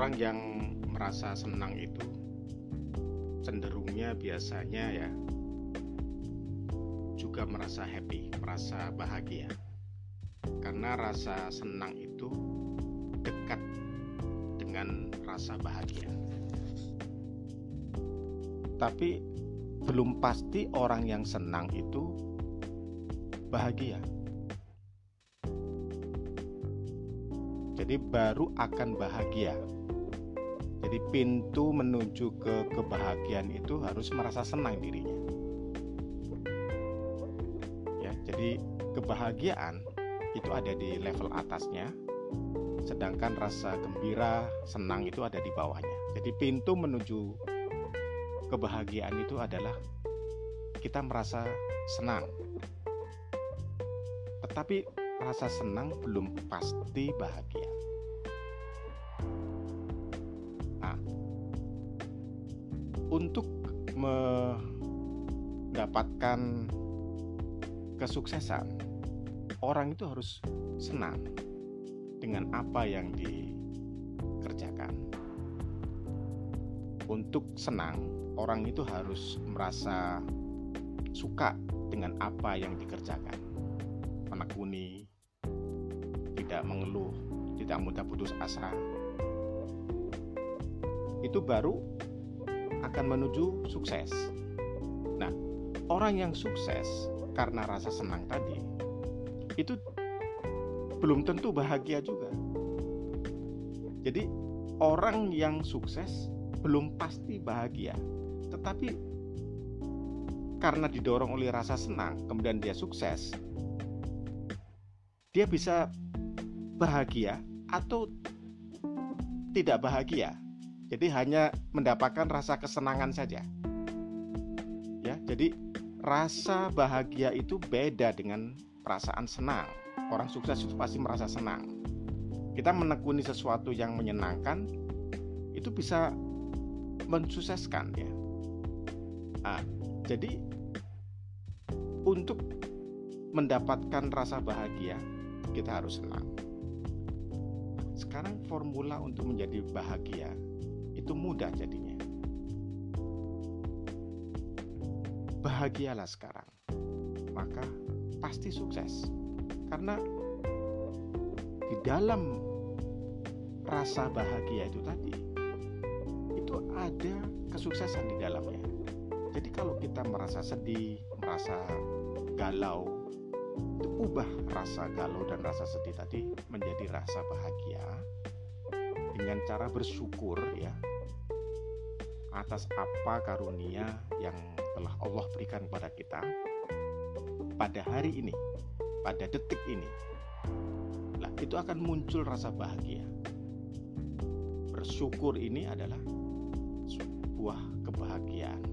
orang yang merasa senang itu cenderungnya biasanya ya juga merasa happy, merasa bahagia. Karena rasa senang itu dekat dengan rasa bahagia. Tapi belum pasti orang yang senang itu bahagia. Jadi baru akan bahagia. Jadi pintu menuju ke kebahagiaan itu harus merasa senang dirinya. Ya, jadi kebahagiaan itu ada di level atasnya, sedangkan rasa gembira, senang itu ada di bawahnya. Jadi pintu menuju kebahagiaan itu adalah kita merasa senang. Tetapi rasa senang belum pasti bahagia. Untuk mendapatkan kesuksesan, orang itu harus senang dengan apa yang dikerjakan. Untuk senang, orang itu harus merasa suka dengan apa yang dikerjakan menekuni tidak mengeluh, tidak mudah putus asa, itu baru akan menuju sukses. Nah, orang yang sukses karena rasa senang tadi itu belum tentu bahagia juga. Jadi, orang yang sukses belum pasti bahagia, tetapi karena didorong oleh rasa senang, kemudian dia sukses, dia bisa bahagia atau tidak bahagia. Jadi hanya mendapatkan rasa kesenangan saja. Ya, jadi rasa bahagia itu beda dengan perasaan senang. Orang sukses itu pasti merasa senang. Kita menekuni sesuatu yang menyenangkan itu bisa mensukseskan ya. Nah, jadi untuk mendapatkan rasa bahagia kita harus senang sekarang formula untuk menjadi bahagia itu mudah jadinya. Bahagialah sekarang, maka pasti sukses. Karena di dalam rasa bahagia itu tadi, itu ada kesuksesan di dalamnya. Jadi kalau kita merasa sedih, merasa galau, itu ubah rasa galau dan rasa sedih tadi menjadi rasa bahagia dengan cara bersyukur ya atas apa karunia yang telah Allah berikan kepada kita pada hari ini, pada detik ini. Nah, itu akan muncul rasa bahagia. Bersyukur ini adalah sebuah kebahagiaan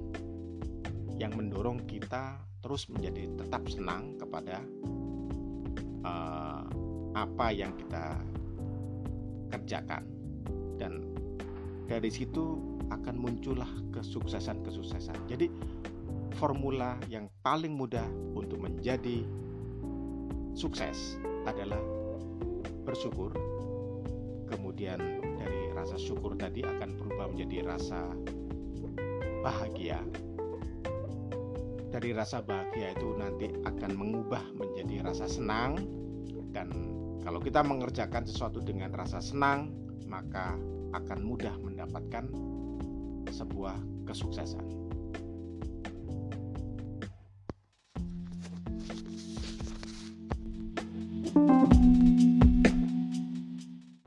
yang mendorong kita terus menjadi tetap senang kepada uh, apa yang kita kerjakan dan dari situ akan muncullah kesuksesan-kesuksesan. Jadi formula yang paling mudah untuk menjadi sukses adalah bersyukur. Kemudian dari rasa syukur tadi akan berubah menjadi rasa bahagia dari rasa bahagia itu nanti akan mengubah menjadi rasa senang dan kalau kita mengerjakan sesuatu dengan rasa senang maka akan mudah mendapatkan sebuah kesuksesan.